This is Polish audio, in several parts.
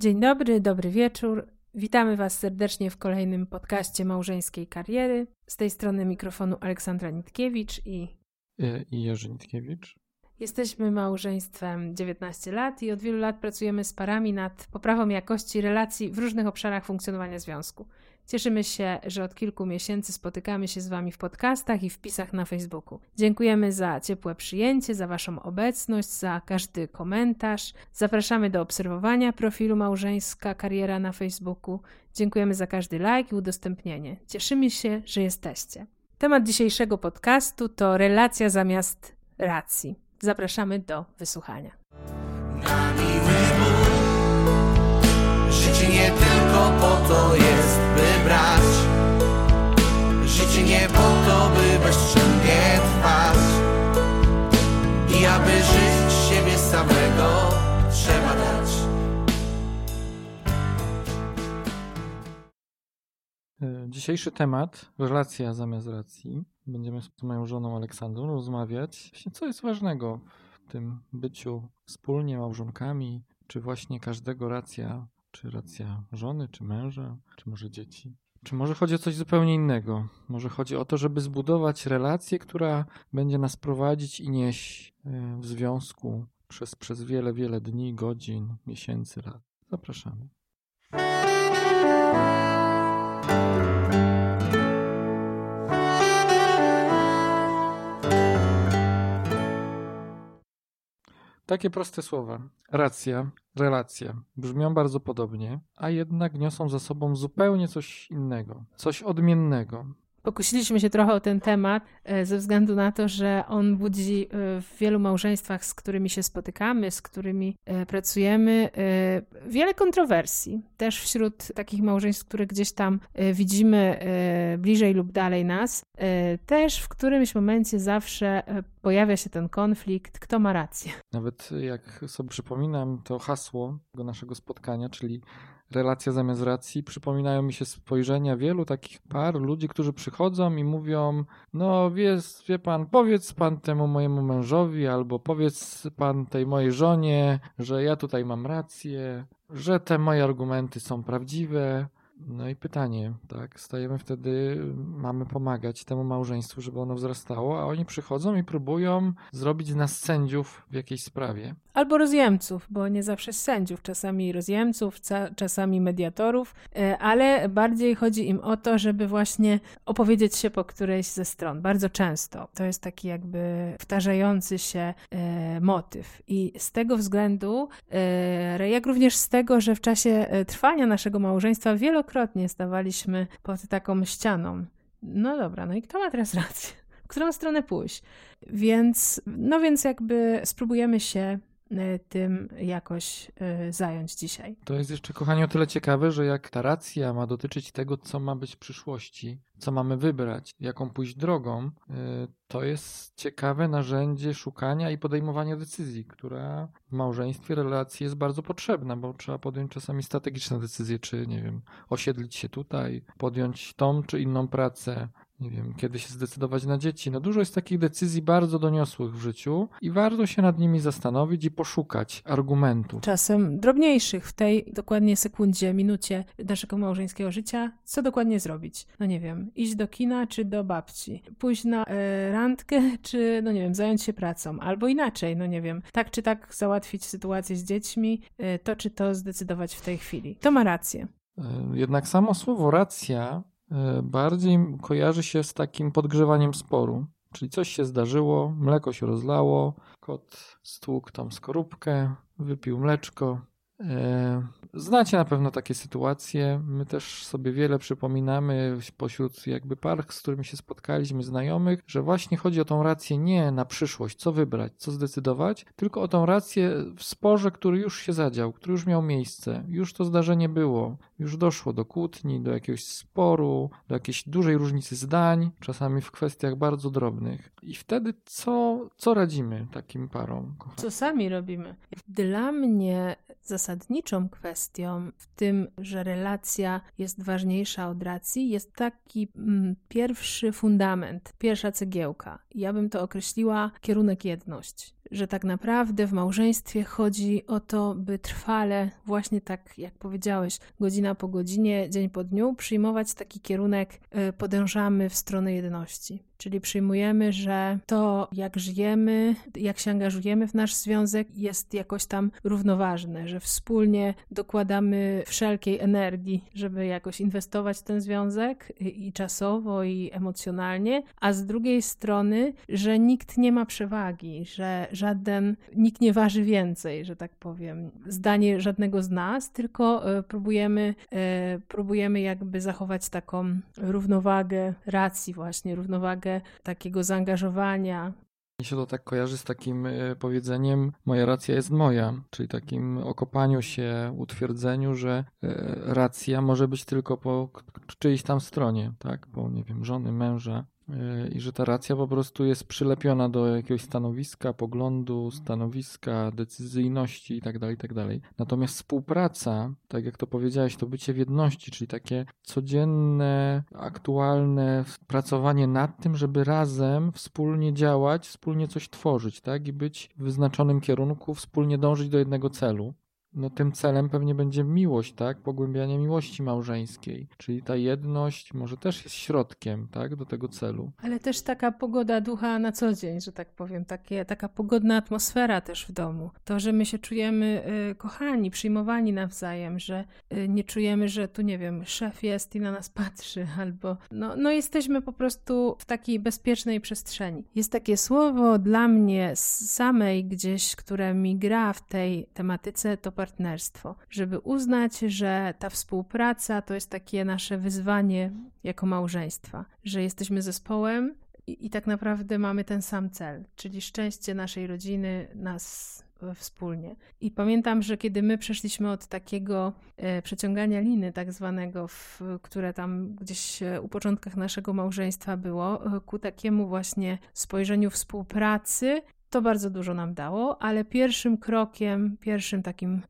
Dzień dobry, dobry wieczór. Witamy Was serdecznie w kolejnym podcaście małżeńskiej kariery. Z tej strony mikrofonu Aleksandra Nitkiewicz i. I Jerzy Nitkiewicz. Jesteśmy małżeństwem 19 lat i od wielu lat pracujemy z parami nad poprawą jakości relacji w różnych obszarach funkcjonowania związku. Cieszymy się, że od kilku miesięcy spotykamy się z Wami w podcastach i wpisach na Facebooku. Dziękujemy za ciepłe przyjęcie, za Waszą obecność, za każdy komentarz. Zapraszamy do obserwowania profilu Małżeńska Kariera na Facebooku. Dziękujemy za każdy like i udostępnienie. Cieszymy się, że jesteście. Temat dzisiejszego podcastu to relacja zamiast racji. Zapraszamy do wysłuchania. Na miły Bóg, życie nie tylko po to jest by brać. Życie nie po to, by bezczynnie trwać. I aby żyć siebie samego trzeba dać. E, Dzisiejszy temat, relacja zamiast racji. Będziemy z moją żoną Aleksandrą rozmawiać, co jest ważnego w tym byciu wspólnie małżonkami, czy właśnie każdego racja czy racja żony, czy męża, czy może dzieci? Czy może chodzi o coś zupełnie innego? Może chodzi o to, żeby zbudować relację, która będzie nas prowadzić i nieść e, w związku przez, przez wiele, wiele dni, godzin, miesięcy, lat. Zapraszamy. Takie proste słowa. Racja, relacja brzmią bardzo podobnie, a jednak niosą za sobą zupełnie coś innego, coś odmiennego. Pokusiliśmy się trochę o ten temat e, ze względu na to, że on budzi e, w wielu małżeństwach, z którymi się spotykamy, z którymi e, pracujemy, wiele kontrowersji. Też wśród takich małżeństw, które gdzieś tam widzimy bliżej lub dalej nas, też w którymś momencie zawsze pojawia się ten konflikt, kto ma rację. Nawet jak sobie przypominam to hasło naszego spotkania, czyli relacja zamiast racji, przypominają mi się spojrzenia wielu takich par, ludzi, którzy przychodzą i mówią: No, wie, pan, powiedz pan temu mojemu mężowi, albo powiedz pan tej mojej żonie, że ja tutaj mam rację, że te moje argumenty są prawdziwe. No i pytanie, tak? Stajemy wtedy, mamy pomagać temu małżeństwu, żeby ono wzrastało, a oni przychodzą i próbują zrobić z nas sędziów w jakiejś sprawie. Albo rozjemców, bo nie zawsze sędziów, czasami rozjemców, czasami mediatorów, e, ale bardziej chodzi im o to, żeby właśnie opowiedzieć się po którejś ze stron. Bardzo często to jest taki jakby wtarzający się e, motyw. I z tego względu, e, jak również z tego, że w czasie trwania naszego małżeństwa wielokrotnie stawaliśmy pod taką ścianą. No dobra, no i kto ma teraz rację? Którą stronę pójść? Więc, no więc jakby spróbujemy się tym jakoś e, zająć dzisiaj. To jest jeszcze, kochani, o tyle ciekawe, że jak ta racja ma dotyczyć tego, co ma być w przyszłości, co mamy wybrać, jaką pójść drogą, e, to jest ciekawe narzędzie szukania i podejmowania decyzji, która w małżeństwie, relacji jest bardzo potrzebna, bo trzeba podjąć czasami strategiczne decyzje, czy, nie wiem, osiedlić się tutaj, podjąć tą czy inną pracę, nie wiem, kiedy się zdecydować na dzieci. No dużo jest takich decyzji bardzo doniosłych w życiu i warto się nad nimi zastanowić i poszukać argumentów. Czasem drobniejszych w tej dokładnie sekundzie, minucie naszego małżeńskiego życia. Co dokładnie zrobić? No nie wiem, iść do kina czy do babci? Pójść na e, randkę czy, no nie wiem, zająć się pracą? Albo inaczej, no nie wiem, tak czy tak załatwić sytuację z dziećmi, e, to czy to zdecydować w tej chwili. To ma rację. E, jednak samo słowo racja bardziej kojarzy się z takim podgrzewaniem sporu. Czyli coś się zdarzyło, mleko się rozlało, kot stłukł tam skorupkę, wypił mleczko, E, znacie na pewno takie sytuacje. My też sobie wiele przypominamy pośród jakby par, z którymi się spotkaliśmy, znajomych, że właśnie chodzi o tą rację nie na przyszłość, co wybrać, co zdecydować, tylko o tą rację w sporze, który już się zadział, który już miał miejsce, już to zdarzenie było, już doszło do kłótni, do jakiegoś sporu, do jakiejś dużej różnicy zdań, czasami w kwestiach bardzo drobnych. I wtedy co, co radzimy takim parom? Co sami robimy? Dla mnie zasadniczą kwestią w tym, że relacja jest ważniejsza od racji, jest taki mm, pierwszy fundament, pierwsza cegiełka. Ja bym to określiła kierunek jedność. że tak naprawdę w małżeństwie chodzi o to, by trwale, właśnie tak jak powiedziałeś, godzina po godzinie, dzień po dniu, przyjmować taki kierunek, y, podążamy w stronę jedności. Czyli przyjmujemy, że to, jak żyjemy, jak się angażujemy w nasz związek, jest jakoś tam równoważne, że wspólnie dokładamy wszelkiej energii, żeby jakoś inwestować w ten związek i czasowo, i emocjonalnie, a z drugiej strony, że nikt nie ma przewagi, że żaden, nikt nie waży więcej, że tak powiem, zdanie żadnego z nas, tylko e, próbujemy, e, próbujemy jakby zachować taką równowagę racji, właśnie równowagę takiego zaangażowania. Mi się to tak kojarzy z takim e, powiedzeniem moja racja jest moja, czyli takim okopaniu się, utwierdzeniu, że e, racja może być tylko po czyjejś tam stronie, tak? Po, nie wiem, żony, męża, i że ta racja po prostu jest przylepiona do jakiegoś stanowiska, poglądu, stanowiska, decyzyjności itd., tak itd. Tak Natomiast współpraca, tak jak to powiedziałeś, to bycie w jedności, czyli takie codzienne, aktualne pracowanie nad tym, żeby razem wspólnie działać, wspólnie coś tworzyć, tak? I być w wyznaczonym kierunku, wspólnie dążyć do jednego celu no tym celem pewnie będzie miłość, tak? Pogłębianie miłości małżeńskiej. Czyli ta jedność może też jest środkiem, tak? Do tego celu. Ale też taka pogoda ducha na co dzień, że tak powiem. Takie, taka pogodna atmosfera też w domu. To, że my się czujemy y, kochani, przyjmowani nawzajem, że y, nie czujemy, że tu, nie wiem, szef jest i na nas patrzy, albo no, no jesteśmy po prostu w takiej bezpiecznej przestrzeni. Jest takie słowo dla mnie samej gdzieś, które mi gra w tej tematyce, to partnerstwo, żeby uznać, że ta współpraca to jest takie nasze wyzwanie jako małżeństwa, że jesteśmy zespołem i, i tak naprawdę mamy ten sam cel, czyli szczęście naszej rodziny, nas wspólnie. I pamiętam, że kiedy my przeszliśmy od takiego e, przeciągania liny, tak zwanego, w, które tam gdzieś u początkach naszego małżeństwa było, e, ku takiemu właśnie spojrzeniu współpracy to bardzo dużo nam dało, ale pierwszym krokiem, pierwszym takim,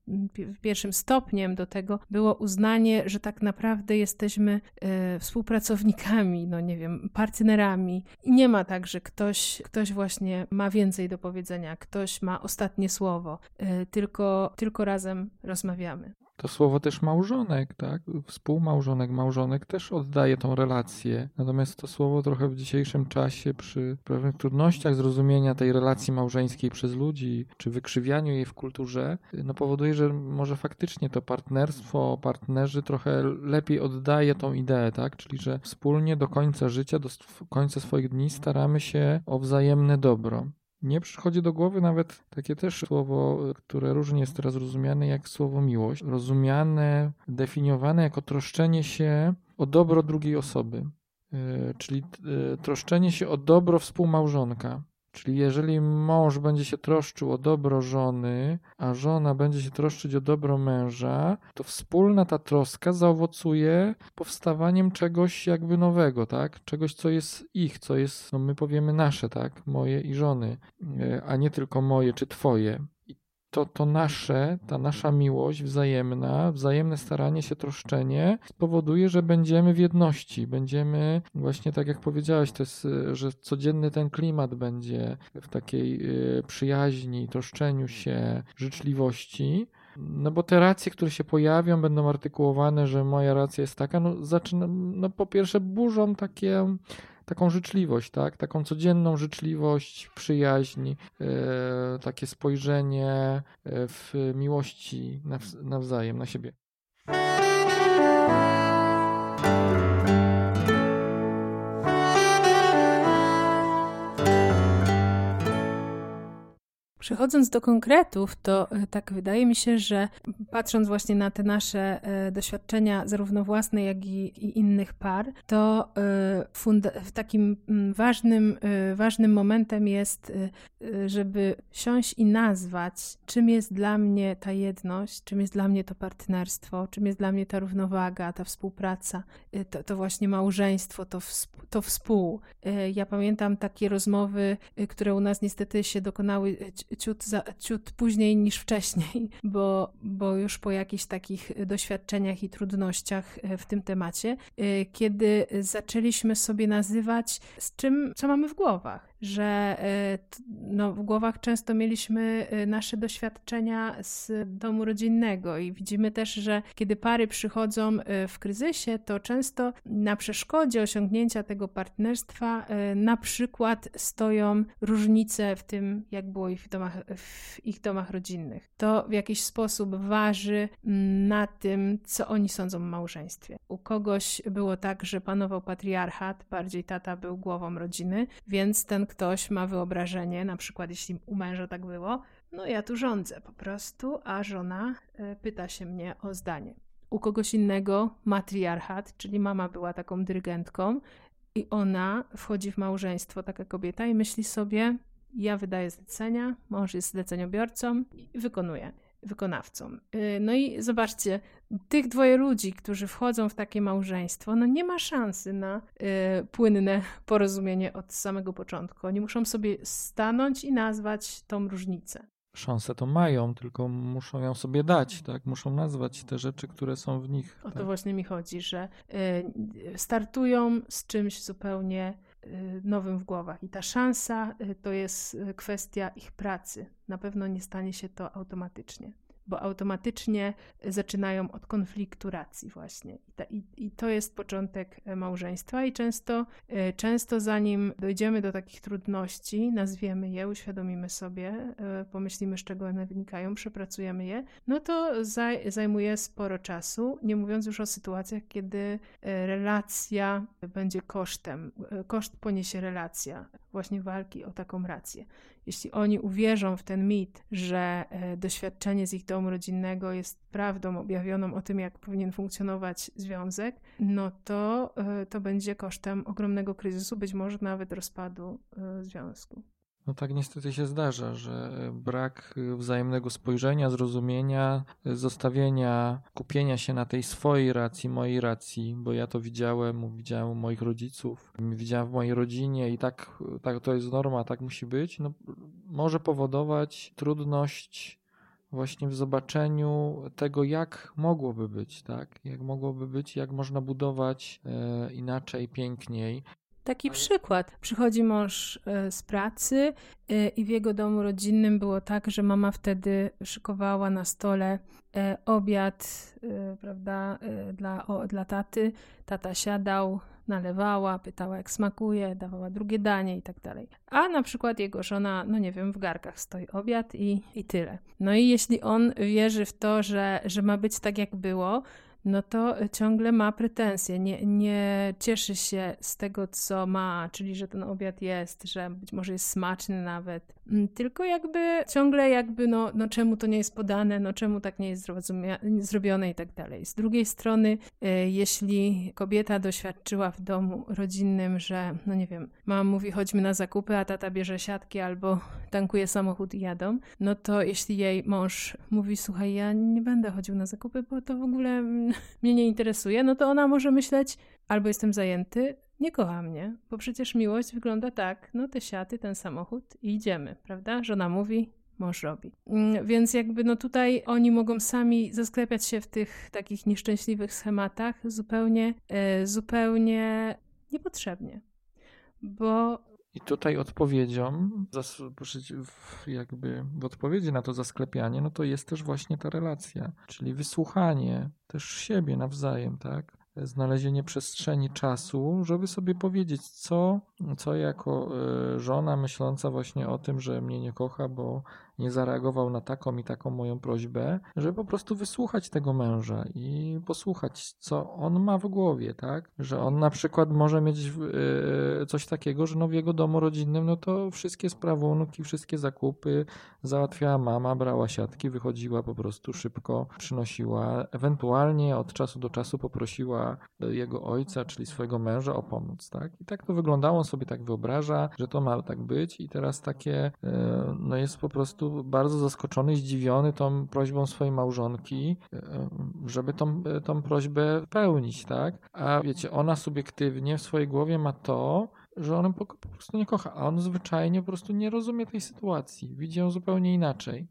pierwszym stopniem do tego było uznanie, że tak naprawdę jesteśmy e, współpracownikami, no nie wiem, partnerami. Nie ma tak, że ktoś, ktoś właśnie ma więcej do powiedzenia, ktoś ma ostatnie słowo, e, tylko, tylko razem rozmawiamy. To słowo też małżonek, tak? Współmałżonek, małżonek też oddaje tą relację. Natomiast to słowo trochę w dzisiejszym czasie przy pewnych trudnościach zrozumienia tej relacji małżeńskiej przez ludzi, czy wykrzywianiu jej w kulturze, no powoduje, że może faktycznie to partnerstwo, partnerzy trochę lepiej oddaje tą ideę, tak? Czyli, że wspólnie do końca życia, do końca swoich dni staramy się o wzajemne dobro. Nie przychodzi do głowy nawet takie też słowo, które różnie jest teraz rozumiane jak słowo miłość. Rozumiane, definiowane jako troszczenie się o dobro drugiej osoby, e, czyli e, troszczenie się o dobro współmałżonka. Czyli jeżeli mąż będzie się troszczył o dobro żony, a żona będzie się troszczyć o dobro męża, to wspólna ta troska zaowocuje powstawaniem czegoś jakby nowego, tak? Czegoś, co jest ich, co jest, no my powiemy nasze, tak? Moje i żony, e, a nie tylko moje czy twoje to, to nasze, ta nasza miłość wzajemna, wzajemne staranie się, troszczenie spowoduje, że będziemy w jedności, będziemy właśnie tak jak powiedziałeś, to jest, że codzienny ten klimat będzie w takiej y, przyjaźni, troszczeniu się, życzliwości. No bo te racje, które się pojawią, będą artykułowane, że moja racja jest taka, no zaczyna, no po pierwsze burzą takie taką życzliwość, tak? Taką codzienną życzliwość, przyjaźń, e, takie spojrzenie e, w miłości nawzajem na siebie. Przechodząc do konkretów, to e, tak wydaje mi się, że patrząc właśnie na te nasze e, doświadczenia, zarówno własne, jak i, i innych par, to e, takim mm, ważnym, ważnym momentem jest, żeby siąść i nazwać, czym jest dla mnie ta jedność, czym jest dla mnie to partnerstwo, czym jest dla mnie ta równowaga, ta współpraca, to, to właśnie małżeństwo, to, to współ. Ja pamiętam takie rozmowy, które u nas niestety się dokonały ciut, za, ciut później niż wcześniej, bo, bo już po jakichś takich doświadczeniach i trudnościach e, w tym temacie, e, kiedy zaczęliśmy sobie nazywać z czym, co mamy w głowach że e, no, w głowach często mieliśmy e, nasze doświadczenia z domu rodzinnego i widzimy też, że kiedy pary przychodzą e, w kryzysie, to często na przeszkodzie osiągnięcia tego partnerstwa na przykład stoją różnice w tym, jak było ich w, domach, w ich domach rodzinnych. To w jakiś sposób waży na tym, co oni sądzą o małżeństwie. U kogoś było tak, że panował patriarchat, bardziej tata był głową rodziny, więc ten ktoś ma wyobrażenie, na przykład jeśli u męża tak było, no ja tu rządzę po prostu, a żona e, pyta się mnie o zdanie. U kogoś innego matriarchat, czyli mama była taką dyrygentką i ona wchodzi w małżeństwo, taka kobieta, i myśli sobie, ja wydaję zlecenia, mąż jest zleceniobiorcą i wykonuje wykonawcą. Y, no i zobaczcie, tych dwoje ludzi, którzy wchodzą w takie małżeństwo, no nie ma szansy na y, płynne porozumienie od samego początku. Oni muszą sobie stanąć i nazwać tą różnicę. Szansę to mają, tylko muszą ją sobie dać, tak? Muszą nazwać te rzeczy, które są w nich. O to tak? właśnie mi chodzi, że y, startują z czymś zupełnie nowym w głowach. I ta szansa y, to jest y, kwestia ich pracy. Na pewno nie stanie się to automatycznie bo automatycznie zaczynają od konfliktu racji właśnie. I, ta, i, I, to jest początek e, małżeństwa i często, e, często zanim dojdziemy do takich trudności, nazwiemy je, uświadomimy sobie, e, pomyślimy z czego one wynikają, przepracujemy je, no to zaj, zajmuje sporo czasu, nie mówiąc już o sytuacjach, kiedy relacja będzie kosztem, koszt poniesie relacja właśnie walki o taką rację. Jeśli oni uwierzą w ten mit, że e, doświadczenie z ich domu rodzinnego jest prawdą objawioną o tym, jak powinien funkcjonować związek, no to e, to będzie kosztem ogromnego kryzysu, być może nawet rozpadu e, związku. No tak niestety się zdarza, że brak wzajemnego spojrzenia, zrozumienia, zostawienia, kupienia się na tej swojej racji, mojej racji, bo ja to widziałem, widziałem moich rodziców, widziałem w mojej rodzinie i tak, tak to jest norma, tak musi być, no, może powodować trudność właśnie w zobaczeniu tego, jak mogłoby być, tak? Jak mogłoby być, jak można budować e, inaczej, piękniej. Taki przykład. Przychodzi mąż e, z pracy e, i w jego domu rodzinnym było tak, że mama wtedy szykowała na stole e, obiad, prawda, dla, dla taty. Tata siadał, nalewała, pytała jak smakuje, dawała drugie danie i tak dalej. A na przykład jego żona, no nie wiem, w garkach stoi obiad i, i tyle. No i jeśli on wierzy w to, że, że ma być tak jak było, no to ciągle ma pretensje, nie, nie cieszy się z tego, co ma, czyli że ten obiad jest, że być może jest smaczny nawet, tylko jakby ciągle jakby, no, no czemu to nie jest podane, no czemu tak nie jest zrobione i tak dalej. Z drugiej strony, y, jeśli kobieta doświadczyła w domu rodzinnym, że, no nie wiem, mama mówi chodźmy na zakupy, a tata bierze siatki albo tankuje samochód i jadą, no to jeśli jej mąż mówi, słuchaj, ja nie będę chodził na zakupy, bo to w ogóle mm, mnie nie interesuje, no to ona może myśleć, albo jestem zajęty, nie kocha mnie, bo przecież miłość wygląda tak, no te siaty, ten samochód i idziemy, prawda? Żona mówi, mąż robi. Mm, więc jakby no tutaj oni mogą sami zasklepiać się w tych takich nieszczęśliwych schematach zupełnie, e, zupełnie niepotrzebnie. Bo i tutaj odpowiedzią, jakby w odpowiedzi na to zasklepianie, no to jest też właśnie ta relacja, czyli wysłuchanie też siebie nawzajem, tak? Znalezienie przestrzeni czasu, żeby sobie powiedzieć, co, co jako e, żona myśląca właśnie o tym, że mnie nie kocha, bo nie zareagował na taką i taką moją prośbę, żeby po prostu wysłuchać tego męża i posłuchać, co on ma w głowie, tak? Że on na przykład może mieć yy, coś takiego, że no w jego domu rodzinnym, no to wszystkie sprawunki, wszystkie zakupy załatwiała mama, brała siatki, wychodziła po prostu szybko, przynosiła, ewentualnie od czasu do czasu poprosiła jego ojca, czyli swojego męża o pomoc, tak? I tak to wyglądało, on sobie tak wyobraża, że to ma tak być i teraz takie, yy, no jest po prostu bardzo zaskoczony, zdziwiony tą prośbą swojej małżonki, e, żeby tą, e, tą prośbę pełnić, tak? A wiecie, ona subiektywnie w swojej głowie ma to, że on po, po prostu nie kocha, a on zwyczajnie po prostu nie rozumie tej sytuacji, widzi ją zupełnie inaczej.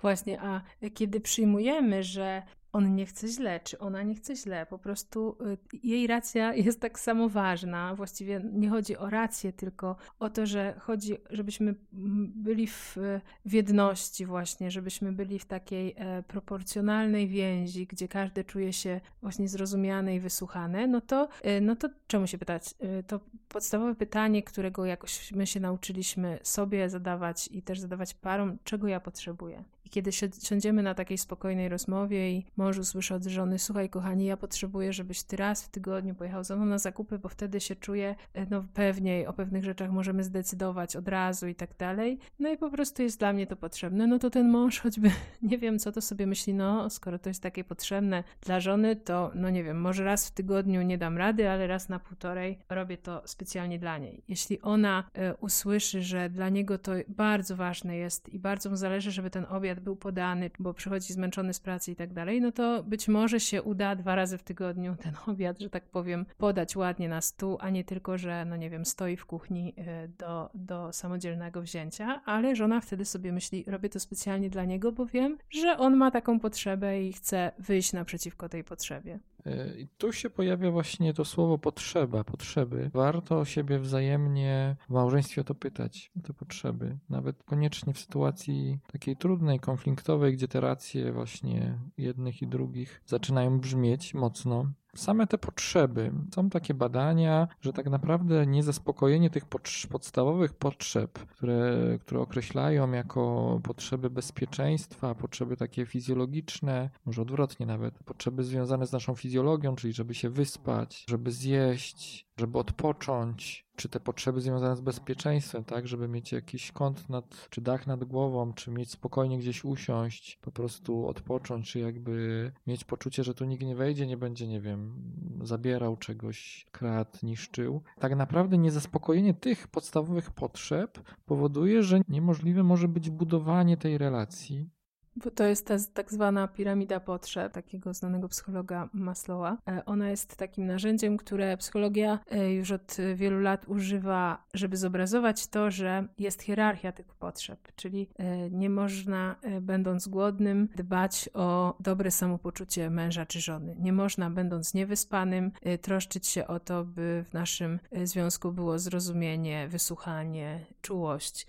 Właśnie, a kiedy przyjmujemy, że on nie chce źle, czy ona nie chce źle. Po prostu y, jej racja jest tak samo ważna. Właściwie nie chodzi o rację, tylko o to, że chodzi, żebyśmy byli w, w jedności właśnie, żebyśmy byli w takiej e, proporcjonalnej więzi, gdzie każdy czuje się właśnie zrozumiane i wysłuchane, no to, e, no to czemu się pytać? E, to podstawowe pytanie, którego jakoś my się nauczyliśmy sobie zadawać i też zadawać parom, czego ja potrzebuję. I kiedy siądziemy na takiej spokojnej rozmowie i mąż usłyszy od żony, słuchaj kochani, ja potrzebuję, żebyś ty raz w tygodniu pojechał ze mną na zakupy, bo wtedy się czuję e, no pewniej, o pewnych rzeczach możemy zdecydować od razu i tak dalej. No i po prostu jest dla mnie to potrzebne. No to ten mąż choćby, nie wiem co to sobie myśli, no skoro to jest takie potrzebne dla żony, to no nie wiem, może raz w tygodniu nie dam rady, ale raz na półtorej robię to specjalnie dla niej. Jeśli ona y, usłyszy, że dla niego to bardzo ważne jest i bardzo mu zależy, żeby ten był podany, bo przychodzi zmęczony z pracy i tak dalej, no to być może się uda dwa razy w tygodniu ten obiad, że tak powiem, podać ładnie na stół, a nie tylko, że, no nie wiem, stoi w kuchni y, do, do samodzielnego wzięcia, ale żona wtedy sobie myśli, robię to specjalnie dla niego, bo wiem, że on ma taką potrzebę i chce wyjść naprzeciwko tej potrzebie. E, I tu się pojawia właśnie to słowo potrzeba, potrzeby. Warto siebie wzajemnie w małżeństwie o to pytać, o te potrzeby. Nawet koniecznie w sytuacji takiej trudnej, konfliktowej, gdzie te racje właśnie jednych i drugich zaczynają brzmieć mocno, same te potrzeby. Są takie badania, że tak naprawdę niezaspokojenie tych podstawowych potrzeb, które, które określają jako potrzeby bezpieczeństwa, potrzeby takie fizjologiczne, może odwrotnie nawet, potrzeby związane z naszą fizjologią, czyli żeby się wyspać, żeby zjeść, żeby odpocząć, czy te potrzeby związane z bezpieczeństwem, tak, żeby mieć jakiś kąt nad, czy dach nad głową, czy mieć spokojnie gdzieś usiąść, po prostu odpocząć, czy jakby mieć poczucie, że tu nikt nie wejdzie, nie będzie, nie wiem, zabierał czegoś, kradł, niszczył. Tak naprawdę niezaspokojenie tych podstawowych potrzeb powoduje, że niemożliwe może być budowanie tej relacji, bo to jest ta tak zwana piramida potrzeb takiego znanego psychologa Maslowa. E, ona jest takim narzędziem, które psychologia e, już od wielu lat używa, żeby zobrazować to, że jest hierarchia tych potrzeb, czyli e, nie można, będąc głodnym, dbać o dobre samopoczucie męża czy żony. Nie można, będąc niewyspanym, troszczyć się o to, by w naszym związku było zrozumienie, wysłuchanie, czułość,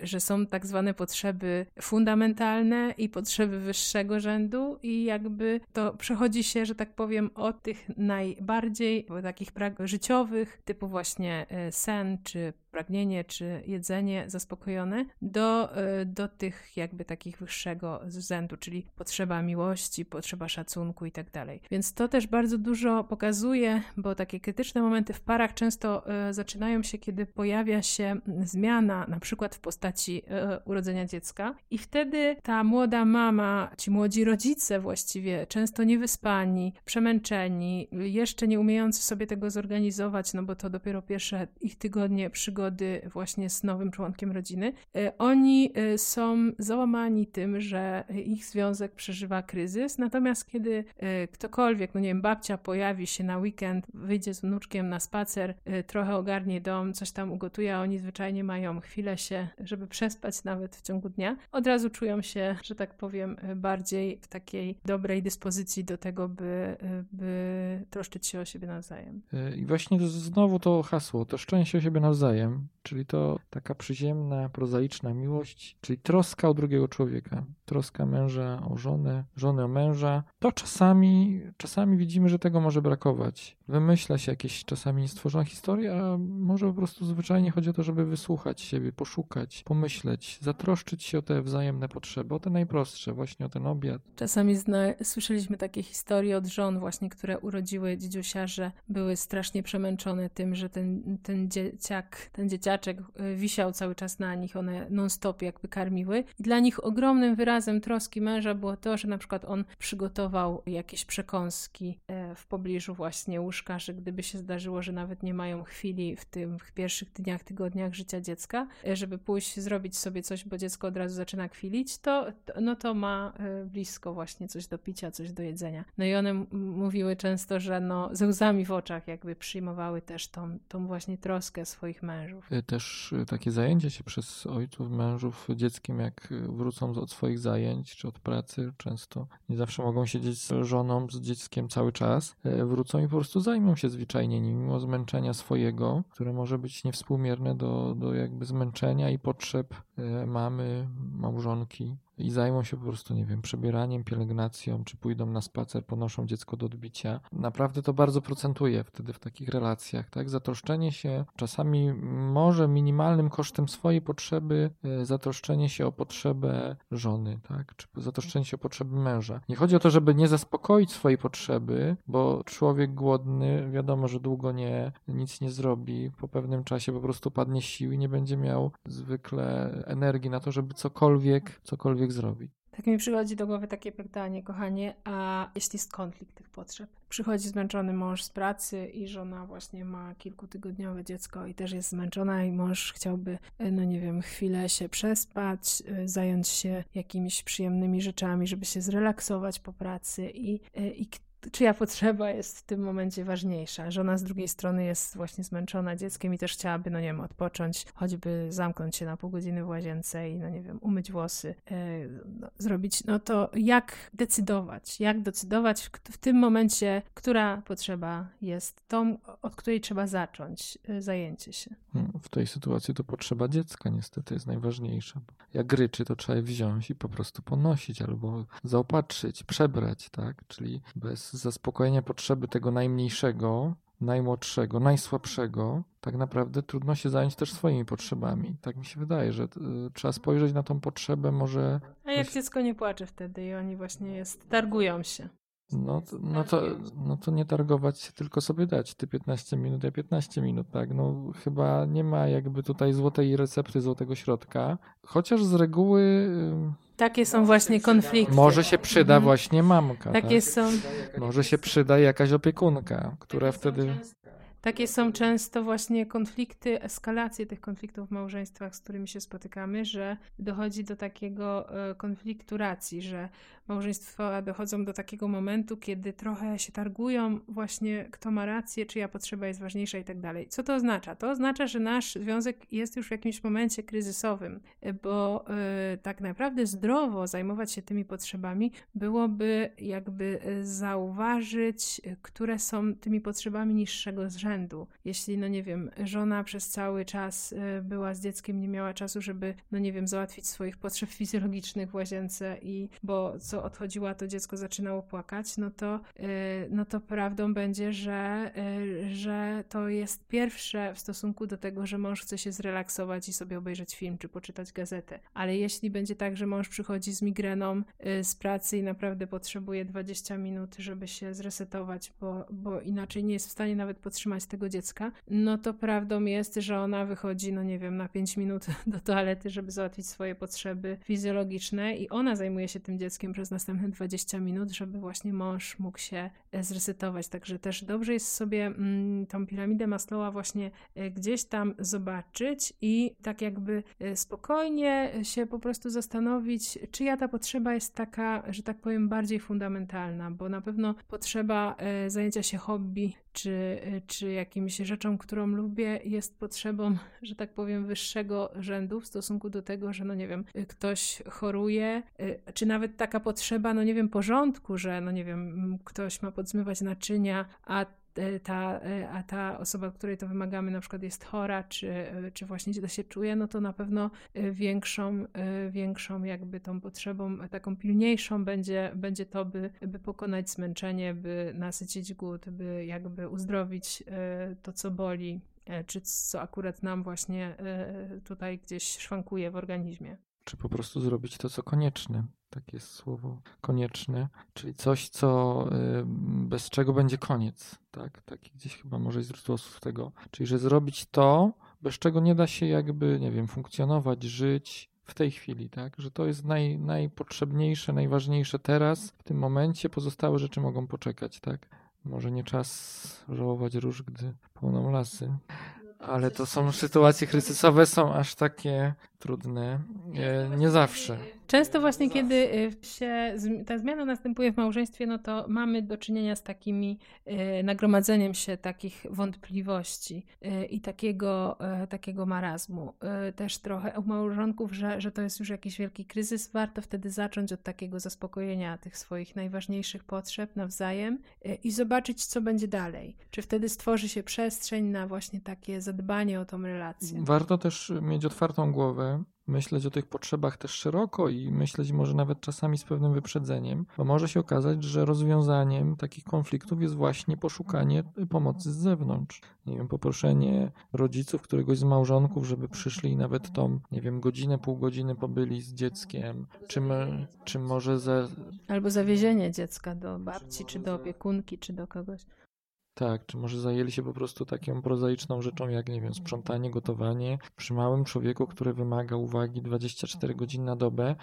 że są tak zwane potrzeby fundamentalne i potrzeby wyższego rzędu i jakby to przechodzi się, że tak powiem, od tych najbardziej takich życiowych, typu właśnie e, sen czy pragnienie czy jedzenie zaspokojone do, e, do tych jakby takich wyższego rzędu, czyli potrzeba miłości, potrzeba szacunku i tak dalej. Więc to też bardzo dużo pokazuje, bo takie krytyczne momenty w parach często e, zaczynają się, kiedy pojawia się zmiana, na przykład w postaci e, urodzenia dziecka i wtedy ta młoda mama, ci młodzi rodzice właściwie, często niewyspani, przemęczeni, jeszcze nie umiejący sobie tego zorganizować, no bo to dopiero pierwsze ich tygodnie przygody przygody właśnie z nowym członkiem rodziny, e, oni e, są załamani tym, że ich związek przeżywa kryzys, natomiast kiedy e, ktokolwiek, no nie wiem, babcia pojawi się na weekend, wyjdzie z wnuczkiem na spacer, trochę ogarnie dom, coś tam ugotuje, a oni zwyczajnie mają chwilę się, żeby przespać nawet w ciągu dnia, od razu czują się, że tak powiem, bardziej w takiej dobrej dyspozycji do tego, by, by troszczyć się o siebie nawzajem. I właśnie znowu to hasło, to szczęście o siebie nawzajem czyli to taka przyziemna, prozaiczna miłość, czyli troska o drugiego człowieka, troska męża o żonę, żony o męża, to czasami, czasami widzimy, że tego może brakować. Wymyśla się jakieś czasami niestworzona historia, a może po prostu zwyczajnie chodzi o to, żeby wysłuchać siebie, poszukać, pomyśleć, zatroszczyć się o te wzajemne potrzeby, o te najprostsze, właśnie o ten obiad. Czasami zna- słyszeliśmy takie historie od żon właśnie, które urodziły dzidziusia, że były strasznie przemęczone tym, że ten, ten dzieciak, ten dzieciaczek y, wisiał cały czas na nich, one non-stop jakby karmiły i dla nich ogromnym wyrazem troski męża było to, że na przykład on przygotował jakieś przekąski e, w pobliżu właśnie łóżka, że gdyby się zdarzyło, że nawet nie mają chwili w tych pierwszych dniach, tygodniach życia dziecka, e, żeby pójść zrobić sobie coś, bo dziecko od razu zaczyna kwilić, to no to ma e, blisko właśnie coś do picia, coś do jedzenia. No i one mówiły często, że no ze łzami w oczach jakby przyjmowały też tą, tą właśnie troskę swoich mężów. Mężów. Y, też y, takie zajęcie się przez ojców, mężów dzieckiem, jak wrócą od swoich zajęć czy od pracy, często nie zawsze mogą siedzieć z żoną, z dzieckiem cały czas, wrócą i po prostu zajmą się zwyczajnie nim, mimo zmęczenia swojego, które może być niewspółmierne do, do jakby zmęczenia i potrzeb mamy, małżonki i zajmą się po prostu, nie wiem, przebieraniem, pielęgnacją, czy pójdą na spacer, ponoszą dziecko do odbicia. Naprawdę to bardzo procentuje wtedy w takich relacjach, tak? Zatroszczenie się czasami może minimalnym kosztem swojej potrzeby, e, zatroszczenie się o potrzebę żony, tak? Czy zatroszczenie się o potrzeby męża. Nie chodzi o to, żeby nie zaspokoić swojej potrzeby, bo człowiek głodny, wiadomo, że długo nie, nic nie zrobi, po pewnym czasie po prostu padnie sił i nie będzie miał zwykle energii na to, żeby cokolwiek, cokolwiek zrobić. Tak mi przychodzi do głowy takie pytanie, kochanie, a jeśli jest konflikt tych potrzeb? Przychodzi zmęczony mąż z pracy i żona właśnie ma kilkutygodniowe dziecko i też jest zmęczona i mąż chciałby, e, no nie wiem, chwilę się przespać, e, zająć się jakimiś przyjemnymi rzeczami, żeby się zrelaksować po pracy i, e, i czyja potrzeba jest w tym momencie ważniejsza. Żona z drugiej strony jest właśnie zmęczona dzieckiem i też chciałaby, no nie wiem, odpocząć, choćby zamknąć się na pół godziny w łazience i, no nie wiem, umyć włosy, yy, no, zrobić, no to jak decydować? Jak decydować w, w, tym momencie, która potrzeba jest tą, od której trzeba zacząć yy, zajęcie się? Hmm, w tej sytuacji to potrzeba dziecka niestety jest najważniejsza. Jak ryczy, to trzeba je wziąć i po prostu ponosić albo zaopatrzyć, przebrać, tak? Czyli bez zaspokojenia potrzeby tego najmniejszego, najmłodszego, najsłabszego, tak naprawdę trudno się zająć też swoimi potrzebami. Tak mi się wydaje, że y, trzeba spojrzeć na tą potrzebę może... A jak dziecko nie płacze wtedy i oni właśnie jest, targują się. No, no, to, no to nie targować się, tylko sobie dać. Ty 15 minut, ja 15 minut, tak? No chyba nie ma jakby tutaj złotej recepty, złotego środka. Chociaż z reguły... Takie są właśnie konflikty. Może się przyda mhm. właśnie mamka. Takie tak? są. Może się przyda jakaś opiekunka, która wtedy... Takie są często właśnie konflikty, eskalacje tych konfliktów w małżeństwach, z którymi się spotykamy, że dochodzi do takiego e, konfliktu racji, że małżeństwa dochodzą do takiego momentu, kiedy trochę się targują właśnie kto ma rację, czyja potrzeba jest ważniejsza i tak dalej. Co to oznacza? To oznacza, że nasz związek jest już w jakimś momencie kryzysowym, bo yy, tak naprawdę zdrowo zajmować się tymi potrzebami byłoby jakby zauważyć, które są tymi potrzebami niższego Jeśli, no nie wiem, żona przez cały czas y, była z dzieckiem, nie miała czasu, żeby, no nie wiem, załatwić swoich potrzeb fizjologicznych w łazience i bo co odchodziła, to dziecko zaczynało płakać, no to, y, no to prawdą będzie, że, y, że to jest pierwsze w stosunku do tego, że mąż chce się zrelaksować i sobie obejrzeć film czy poczytać gazetę. Ale jeśli będzie tak, że mąż przychodzi z migreną z pracy i naprawdę potrzebuje 20 minut, żeby się zresetować, bo, bo inaczej nie jest w stanie nawet podtrzymać tego dziecka, no to prawdą jest, że ona wychodzi, no nie wiem, na 5 minut do toalety, żeby załatwić swoje potrzeby fizjologiczne i ona zajmuje się tym dzieckiem przez następne 20 minut, żeby właśnie mąż mógł się e, zresetować. Także też dobrze jest sobie mm, tą piramidę Maslowa właśnie e, gdzieś tam zobaczyć i tak jakby e, spokojnie się po prostu zastanowić, czyja ta potrzeba jest taka, że tak powiem, bardziej fundamentalna, bo na pewno potrzeba zajęcia się hobby czy, czy jakimś rzeczą, którą lubię, jest potrzebą, że tak powiem, wyższego rzędu w stosunku do tego, że no nie wiem, ktoś choruje, czy nawet taka potrzeba, no nie wiem, porządku, że no nie wiem, ktoś ma podzmywać naczynia, a ta, e, a ta osoba, której to wymagamy, na przykład jest chora, czy, e, czy właśnie źle się czuje, no to na pewno większą, większą jakby tą potrzebą, taką pilniejszą będzie, będzie to, by, by pokonać zmęczenie, by nasycić głód, by jakby uzdrowić to, co boli, czy co akurat nam właśnie tutaj gdzieś szwankuje w organizmie. Czy po prostu zrobić to, co konieczne takie słowo konieczne, czyli coś, co y, bez czego będzie koniec, tak? Taki gdzieś chyba może źródło z tego. Czyli, że zrobić to, bez czego nie da się jakby, nie wiem, funkcjonować, żyć w tej chwili, tak? Że to jest naj, najpotrzebniejsze, najważniejsze teraz, w tym momencie, pozostałe rzeczy mogą poczekać, tak? Może nie czas żałować róż, gdy płoną lasy, ale to są sytuacje kryzysowe, są aż takie trudne. E, nie zawsze. Często właśnie, kiedy y, się ta zmiana następuje w małżeństwie, no to mamy do czynienia z takimi y, nagromadzeniem się takich wątpliwości i takiego, takiego marazmu. Też trochę u małżonków, że, że to jest już jakiś wielki kryzys. Warto wtedy zacząć od takiego zaspokojenia tych swoich najważniejszych potrzeb nawzajem i zobaczyć, co będzie dalej. Czy wtedy stworzy się przestrzeń na właśnie takie zadbanie o tą relację. Warto też mieć otwartą głowę myśleć o tych potrzebach też szeroko i myśleć może nawet czasami z pewnym wyprzedzeniem, bo może się okazać, że rozwiązaniem takich konfliktów jest właśnie poszukanie pomocy z zewnątrz. Nie wiem, poproszenie rodziców, któregoś z małżonków, żeby przyszli i nawet tą, nie wiem, godzinę, pół godziny pobyli z dzieckiem, czy, my, czy może. Albo zawiezienie dziecka do babci, czy do opiekunki, czy do kogoś. Tak, czy może zajęli się po prostu taką prozaiczną rzeczą, jak nie wiem, sprzątanie, gotowanie. Przy małym człowieku, który wymaga uwagi 24 godziny na dobę,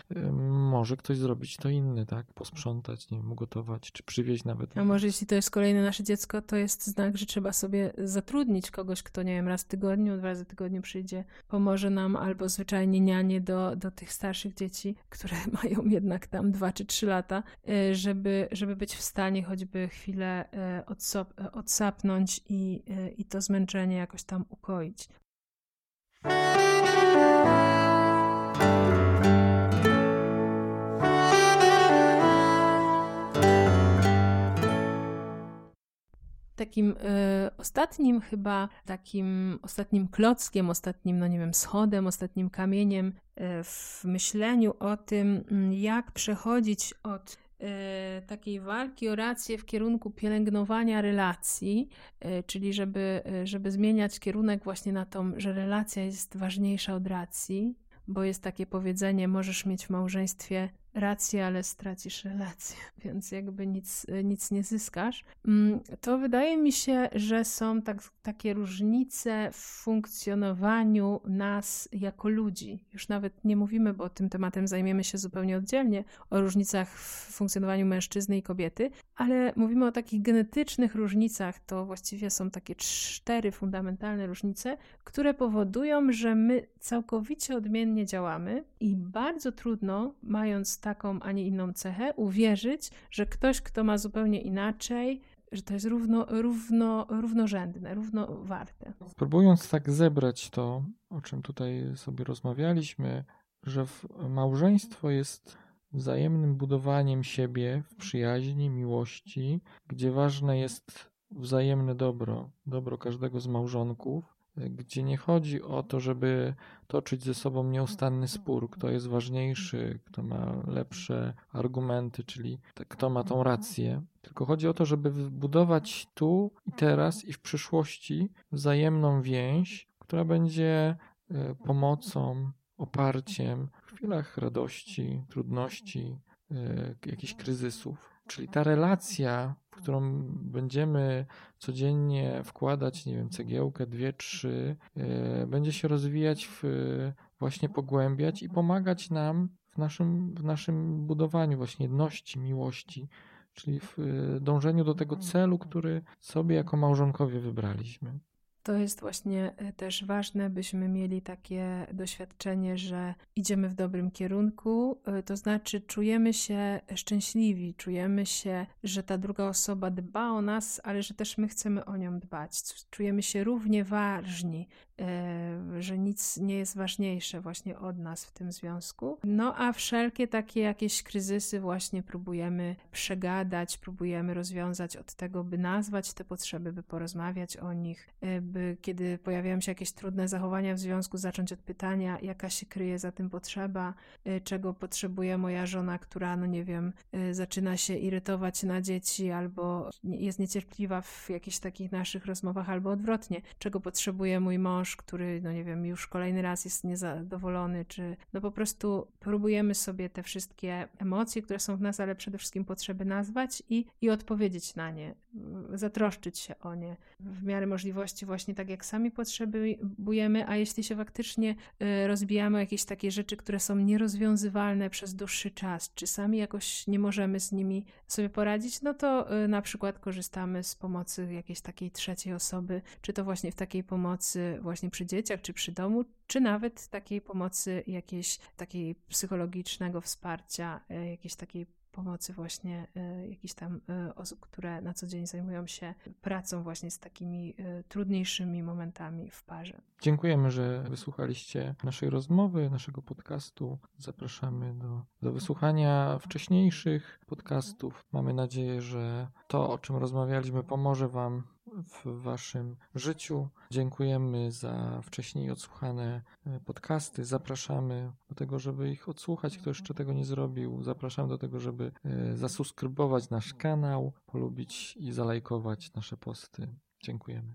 może ktoś zrobić to inny, tak? Posprzątać, nie wiem, ugotować, czy przywieźć nawet. A może jeśli to jest kolejne nasze dziecko, to jest znak, że trzeba sobie zatrudnić kogoś, kto, nie wiem, raz w tygodniu, dwa razy w tygodniu przyjdzie, pomoże nam, albo zwyczajnie nianie do, do tych starszych dzieci, które mają jednak tam dwa czy trzy lata, y, żeby, żeby być w stanie choćby chwilę y, odsop- odsapnąć i, e, i to zmęczenie jakoś tam ukoić. takim y, ostatnim chyba, takim ostatnim klockiem, ostatnim, no nie wiem, schodem, ostatnim kamieniem y, w myśleniu o tym, jak przechodzić od takiej walki o rację w kierunku pielęgnowania relacji, e, czyli żeby, e, żeby zmieniać kierunek właśnie na tą, że relacja jest ważniejsza od racji, bo jest takie powiedzenie, możesz mieć w małżeństwie rację, ale stracisz relację, więc jakby nic, nic nie zyskasz. Mm, to wydaje mi się, że są tak, takie różnice w funkcjonowaniu nas jako ludzi. Już nawet nie mówimy, bo tym tematem zajmiemy się zupełnie oddzielnie, o różnicach w funkcjonowaniu mężczyzny i kobiety, ale mówimy o takich genetycznych różnicach. To właściwie są takie cztery fundamentalne różnice, które powodują, że my całkowicie odmiennie działamy i bardzo trudno, mając taką, a nie inną cechę, uwierzyć, że ktoś, kto ma zupełnie inaczej, że to jest równo, równo, równorzędne, równowarte. Próbując tak zebrać to, o czym tutaj sobie rozmawialiśmy, że małżeństwo jest wzajemnym budowaniem siebie w przyjaźni, miłości, gdzie ważne jest wzajemne dobro, dobro każdego z małżonków, gdzie nie chodzi o to, żeby toczyć ze sobą nieustanny spór, kto jest ważniejszy, kto ma lepsze argumenty, czyli kto ma tą rację, tylko chodzi o to, żeby budować tu i teraz i w przyszłości wzajemną więź, która będzie e, pomocą, oparciem w chwilach radości, trudności, e, jakichś kryzysów. Czyli ta relacja, w którą będziemy codziennie wkładać, nie wiem, cegiełkę, dwie, trzy, e, będzie się rozwijać, w, właśnie pogłębiać i pomagać nam w naszym, w naszym budowaniu właśnie jedności, miłości, czyli w dążeniu do tego celu, który sobie jako małżonkowie wybraliśmy. To jest właśnie e, też ważne, byśmy mieli takie doświadczenie, że idziemy w dobrym kierunku, e, to znaczy czujemy się szczęśliwi, czujemy się, że ta druga osoba dba o nas, ale że też my chcemy o nią dbać. Czujemy się równie ważni, e, że nic nie jest ważniejsze właśnie od nas w tym związku. No a wszelkie takie jakieś kryzysy właśnie próbujemy przegadać, próbujemy rozwiązać od tego, by nazwać te potrzeby, by porozmawiać o nich, by kiedy pojawiają się jakieś trudne zachowania w związku, zacząć od pytania, jaka się kryje za tym potrzeba, y, czego potrzebuje moja żona, która, no nie wiem, y, zaczyna się irytować na dzieci albo jest niecierpliwa w jakichś takich naszych rozmowach, albo odwrotnie, czego potrzebuje mój mąż, który, no nie wiem, już kolejny raz jest niezadowolony, czy no po prostu próbujemy sobie te wszystkie emocje, które są w nas, ale przede wszystkim potrzeby nazwać i, i odpowiedzieć na nie, zatroszczyć się o nie w miarę możliwości właśnie właśnie tak, jak sami potrzebujemy, a jeśli się faktycznie y, rozbijamy o jakieś takie rzeczy, które są nierozwiązywalne przez dłuższy czas, czy sami jakoś nie możemy z nimi sobie poradzić, no to y, na przykład korzystamy z pomocy jakiejś takiej trzeciej osoby, czy to właśnie w takiej pomocy właśnie przy dzieciach, czy przy domu, czy nawet takiej pomocy jakiejś takiej psychologicznego wsparcia, y, jakiejś takiej pomocy właśnie y, jakichś tam y, osób, które na co dzień zajmują się pracą właśnie z takimi y, trudniejszymi momentami w parze. Dziękujemy, że wysłuchaliście naszej rozmowy, naszego podcastu. Zapraszamy do, do wysłuchania wcześniejszych podcastów. Mamy nadzieję, że to, o czym rozmawialiśmy, pomoże Wam w Waszym życiu. Dziękujemy za wcześniej odsłuchane e, podcasty. Zapraszamy do tego, żeby ich odsłuchać, kto jeszcze tego nie zrobił. Zapraszam do tego, żeby e, zasubskrybować nasz kanał, polubić i zalajkować nasze posty. Dziękujemy.